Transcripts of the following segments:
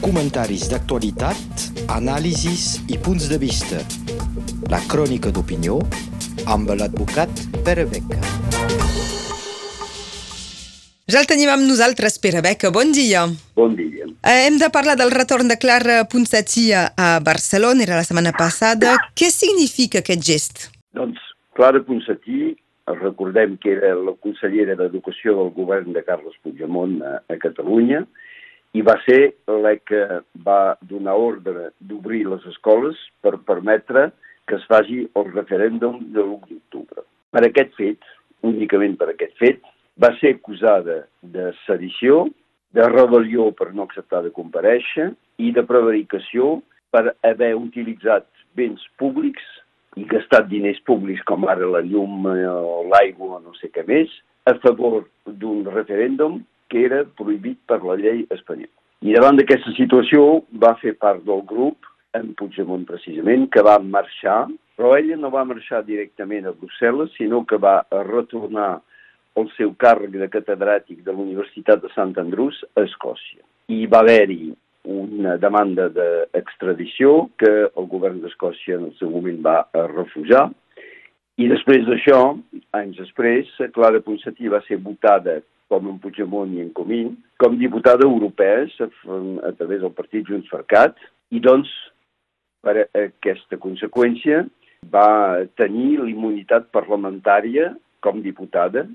Comentaris d'actualitat, anàlisis i punts de vista. La crònica d'opinió amb l'advocat Pere Beca. Ja el tenim amb nosaltres, Pere Beca. Bon dia. Bon dia. Eh, hem de parlar del retorn de Clara Ponsatí a Barcelona, era la setmana passada. Què significa aquest gest? Doncs Clara Ponsatí, recordem que era la consellera d'Educació del govern de Carles Puigdemont a, a Catalunya, i va ser la que va donar ordre d'obrir les escoles per permetre que es faci el referèndum de l'1 d'octubre. Per aquest fet, únicament per aquest fet, va ser acusada de sedició, de rebel·lió per no acceptar de comparèixer i de prevaricació per haver utilitzat béns públics i gastat diners públics com ara la llum o l'aigua o no sé què més, a favor d'un referèndum que era prohibit per la llei espanyola. I davant d'aquesta situació va fer part del grup, en Puigdemont precisament, que va marxar, però ella no va marxar directament a Brussel·les, sinó que va retornar el seu càrrec de catedràtic de la Universitat de Sant Andrús a Escòcia. I va haver-hi una demanda d'extradició que el govern d'Escòcia en el seu moment va refusar. I després d'això, anys després, Clara Ponsatí va ser votada com en Puigdemont i en Comín, com diputada europea a través del partit Junts per Cat, i doncs, per aquesta conseqüència, va tenir l'immunitat parlamentària com diputada,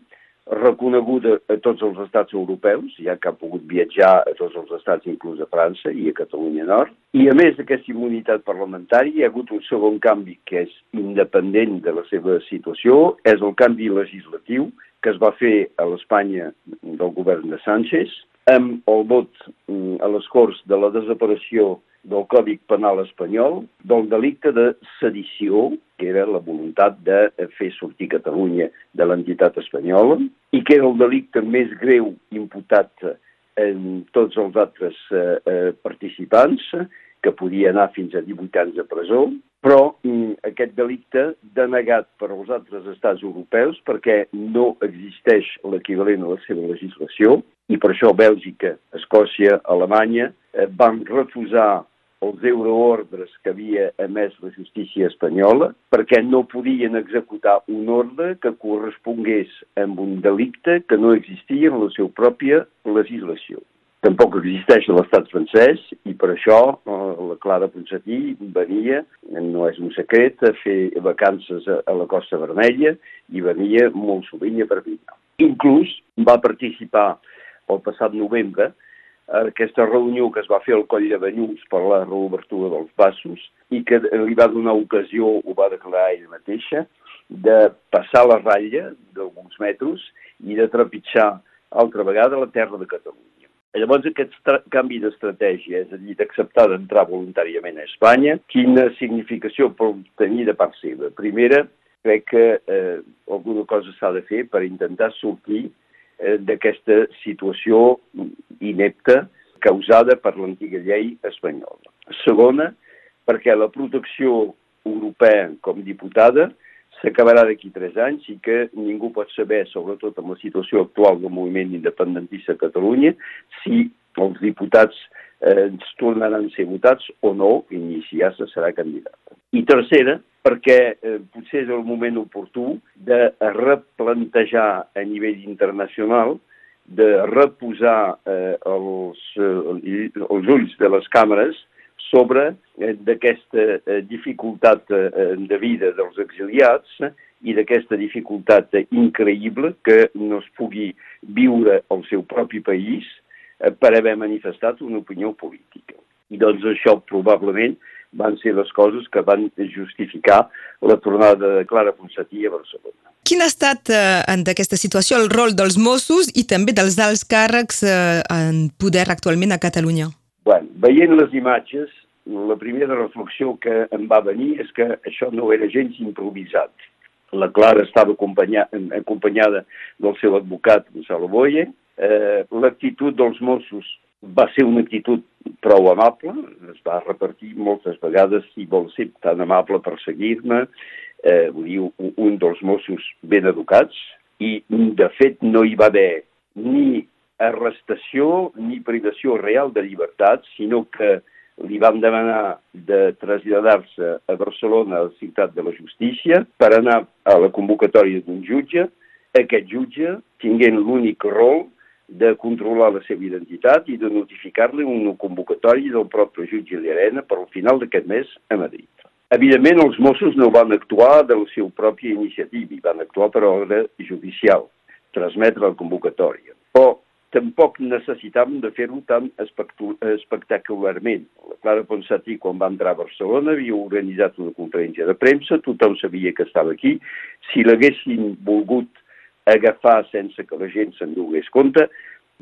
reconeguda a tots els estats europeus, ja que ha pogut viatjar a tots els estats, inclús a França i a Catalunya Nord. I a més d'aquesta immunitat parlamentària, hi ha hagut un segon canvi que és independent de la seva situació, és el canvi legislatiu que es va fer a l'Espanya del govern de Sánchez, amb el vot a les Corts de la desaparició del Còdic Penal espanyol, del delicte de sedició, que era la voluntat de fer sortir Catalunya de l'entitat espanyola, i que era el delicte més greu imputat en tots els altres eh, eh, participants, que podia anar fins a 18 anys de presó, però mm, aquest delicte denegat per als altres estats europeus perquè no existeix l'equivalent a la seva legislació i per això Bèlgica, Escòcia, Alemanya eh, van refusar els euroordres que havia emès la justícia espanyola perquè no podien executar un ordre que correspongués amb un delicte que no existia en la seva pròpia legislació. Tampoc existeix a l'estat francès i per això eh, la Clara Ponsatí venia, no és un secret, a fer vacances a, a la Costa Vermella i venia molt sovint a Perpinyà. Inclús va participar el passat novembre aquesta reunió que es va fer al Coll de Banyuls per la reobertura dels passos i que li va donar ocasió, ho va declarar ella mateixa, de passar la ratlla d'alguns metres i de trepitjar altra vegada la terra de Catalunya. Llavors, aquest canvi d'estratègia, és a dir, d'acceptar d'entrar voluntàriament a Espanya, quina significació pot tenir de part seva? Primera, crec que eh, alguna cosa s'ha de fer per intentar sortir eh, d'aquesta situació inepta causada per l'antiga llei espanyola. Segona, perquè la protecció europea com diputada s'acabarà d'aquí tres anys i que ningú pot saber, sobretot amb la situació actual del moviment independentista a Catalunya, si els diputats eh, ens tornaran a ser votats o no i ni si ja se serà candidat. I tercera, perquè eh, potser és el moment oportú de replantejar a nivell internacional de reposar eh, els, eh, els ulls de les càmeres sobre eh, d'aquesta eh, dificultat eh, de vida dels exiliats i d'aquesta dificultat increïble que no es pugui viure al seu propi país eh, per haver manifestat una opinió política. I doncs això probablement van ser les coses que van justificar la tornada de Clara Ponsatí a Barcelona. Quin ha estat eh, en aquesta situació el rol dels Mossos i també dels alts càrrecs eh, en poder actualment a Catalunya? Bueno, veient les imatges, la primera reflexió que em va venir és que això no era gens improvisat. La Clara estava acompanyada, acompanyada del seu advocat, Gonzalo Boye. Eh, L'actitud dels Mossos va ser una actitud prou amable, es va repartir moltes vegades si vol ser tan amable per seguir-me, eh, vull dir, un, un dels Mossos ben educats, i de fet no hi va haver ni arrestació ni privació real de llibertat, sinó que li van demanar de traslladar-se a Barcelona, a la ciutat de la justícia, per anar a la convocatòria d'un jutge. Aquest jutge tinguent l'únic rol de controlar la seva identitat i de notificar-li una convocatòria del propi jutge Llarena per al final d'aquest mes a Madrid. Evidentment, els Mossos no van actuar de la seva pròpia iniciativa, i van actuar per ordre judicial, transmetre la convocatòria. Però tampoc necessitàvem de fer-ho tan espectacularment. La Clara Ponsatí, quan va entrar a Barcelona, havia organitzat una conferència de premsa, tothom sabia que estava aquí. Si l'haguessin volgut agafar sense que la gent se'n donés compte,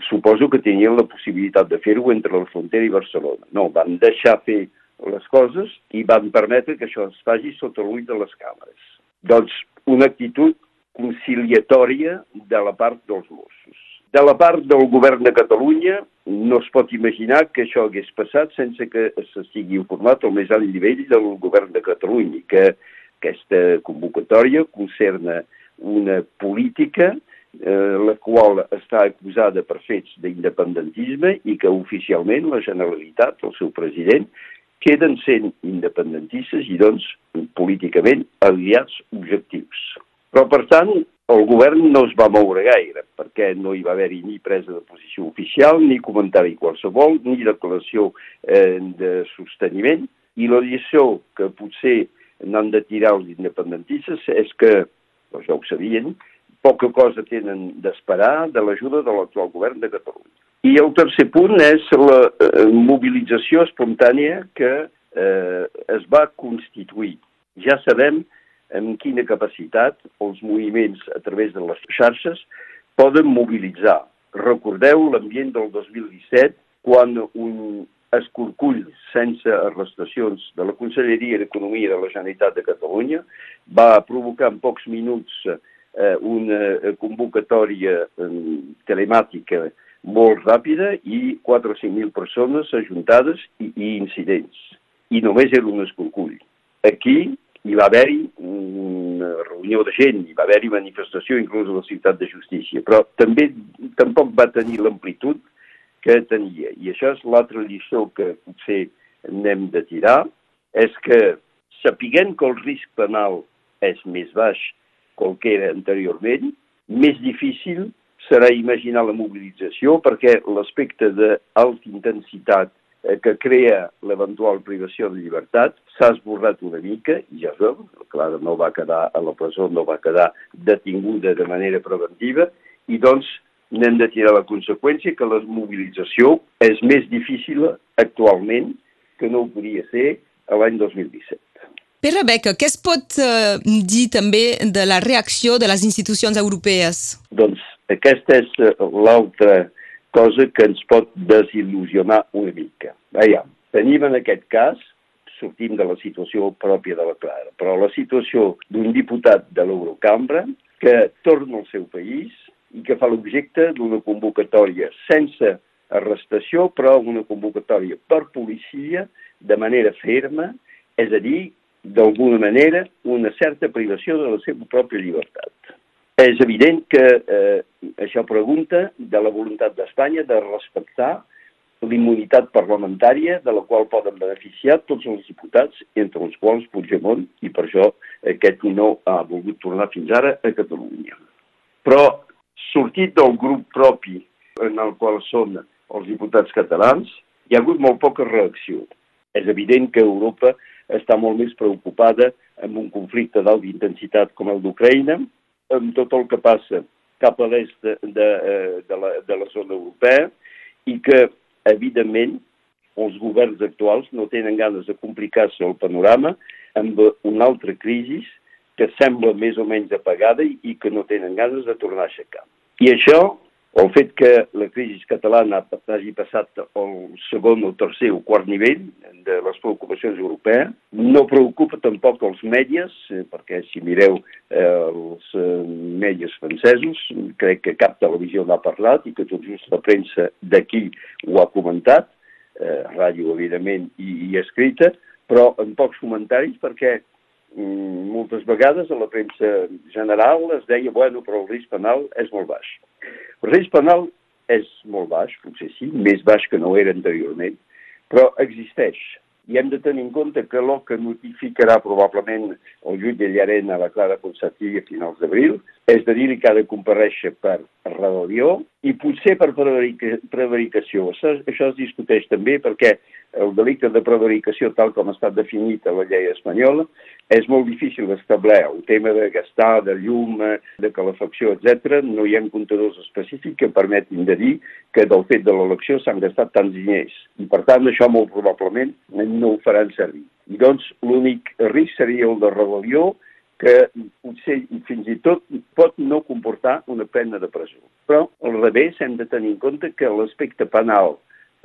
suposo que tenien la possibilitat de fer-ho entre la frontera i Barcelona. No, van deixar fer les coses i van permetre que això es faci sota l'ull de les càmeres. Doncs una actitud conciliatòria de la part dels Mossos. De la part del govern de Catalunya no es pot imaginar que això hagués passat sense que s'estigui informat al més alt nivell del govern de Catalunya, que aquesta convocatòria concerna una política eh, la qual està acusada per fets d'independentisme i que oficialment la Generalitat, el seu president, queden sent independentistes i, doncs, políticament aliats objectius. Però, per tant, el govern no es va moure gaire, perquè no hi va haver-hi ni presa de posició oficial, ni comentari qualsevol, ni declaració eh, de sosteniment, i la lliçó que potser n'han de tirar els independentistes és que, doncs ja ho sabien, poca cosa tenen d'esperar de l'ajuda de l'actual govern de Catalunya. I el tercer punt és la eh, mobilització espontània que eh, es va constituir. Ja sabem amb quina capacitat els moviments a través de les xarxes poden mobilitzar. Recordeu l'ambient del 2017, quan un escorcull sense arrestacions de la Conselleria d'Economia de la Generalitat de Catalunya va provocar en pocs minuts eh, una convocatòria eh, telemàtica molt ràpida i 4 o 5.000 persones ajuntades i, i incidents. I només era un escorcull. Aquí hi va haver-hi una reunió de gent, hi va haver-hi manifestació inclús a la ciutat de justícia, però també tampoc va tenir l'amplitud que tenia. I això és l'altra lliçó que potser n'hem de tirar, és que sapiguem que el risc penal és més baix que el que era anteriorment, més difícil serà imaginar la mobilització perquè l'aspecte d'alta intensitat que crea l'eventual privació de llibertat s'ha esborrat una mica, i ja es veu, Clara no va quedar a la presó, no va quedar detinguda de manera preventiva, i doncs n'hem de tirar la conseqüència que la mobilització és més difícil actualment que no ho podia ser l'any 2017. Per Rebeca, què es pot eh, dir també de la reacció de les institucions europees? Doncs aquesta és eh, l'altra cosa que ens pot desil·lusionar una mica. Veiem, tenim en aquest cas, sortim de la situació pròpia de la Clara, però la situació d'un diputat de l'Eurocambra que torna al seu país i que fa l'objecte d'una convocatòria sense arrestació, però una convocatòria per policia de manera ferma, és a dir, d'alguna manera, una certa privació de la seva pròpia llibertat. És evident que eh, això pregunta de la voluntat d'Espanya de respectar l'immunitat parlamentària de la qual poden beneficiar tots els diputats, entre els quals Puigdemont, i per això aquest no ha volgut tornar fins ara a Catalunya. Però, sortit del grup propi en el qual són els diputats catalans, hi ha hagut molt poca reacció. És evident que Europa està molt més preocupada amb un conflicte d'alta intensitat com el d'Ucraïna, amb tot el que passa cap a l'est de, de, eh, de, la, de la zona europea i que, evidentment, els governs actuals no tenen ganes de complicar-se el panorama amb una altra crisi que sembla més o menys apagada i, que no tenen ganes de tornar a aixecar. I això el fet que la crisi catalana hagi passat al segon o tercer o quart nivell de les preocupacions europees no preocupa tampoc els mèdies, eh, perquè si mireu eh, els eh, mèdies francesos, crec que cap televisió n'ha parlat i que tot just la premsa d'aquí ho ha comentat, eh, ràdio, evidentment, i, i escrita, però en pocs comentaris perquè moltes vegades a la premsa general es deia, bueno, però el risc penal és molt baix. El risc penal és molt baix, potser sí, més baix que no era anteriorment, però existeix i hem de tenir en compte que el que notificarà probablement el jutge Llarena a la Clara Ponsatí a finals d'abril és de dir que ha de compareixer per rebel·lió i potser per prevaricació. Això, això es discuteix també perquè el delicte de prevaricació, tal com estat definit a la llei espanyola, és molt difícil d'establir. El tema de gastar, de llum, de calefacció, etc. no hi ha comptadors específics que permetin de dir que del fet de l'elecció s'han gastat tants diners. I per tant, això molt probablement no ho faran servir. I doncs l'únic risc seria el de rebel·lió que potser fins i tot pot no comportar una pena de presó. Però al revés hem de tenir en compte que l'aspecte penal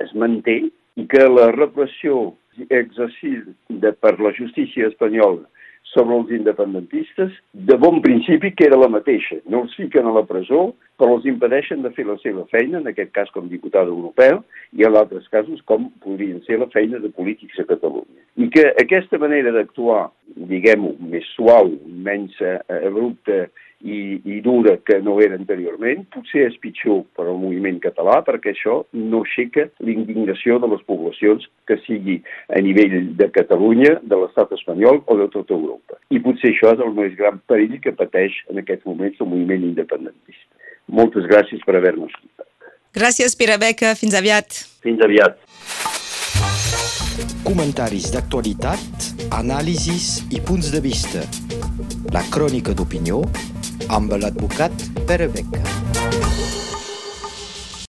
es manté i que la repressió exercida per la justícia espanyola sobre els independentistes, de bon principi que era la mateixa. No els fiquen a la presó, però els impedeixen de fer la seva feina, en aquest cas com diputat europeu, i en altres casos com podrien ser la feina de polítics a Catalunya. I que aquesta manera d'actuar, diguem-ho, més suau, menys eh, abrupta i, i dura que no era anteriorment, potser és pitjor per al moviment català perquè això no aixeca l'indignació de les poblacions que sigui a nivell de Catalunya, de l'estat espanyol o de tota Europa. I potser això és el més gran perill que pateix en aquests moments el moviment independentista. Moltes gràcies per haver-nos escoltat. Gràcies, Pere Beca. Fins aviat. Fins aviat. Comentaris d'actualitat, anàlisis i punts de vista. La crònica d'opinió amb l'advocat Pere Beca.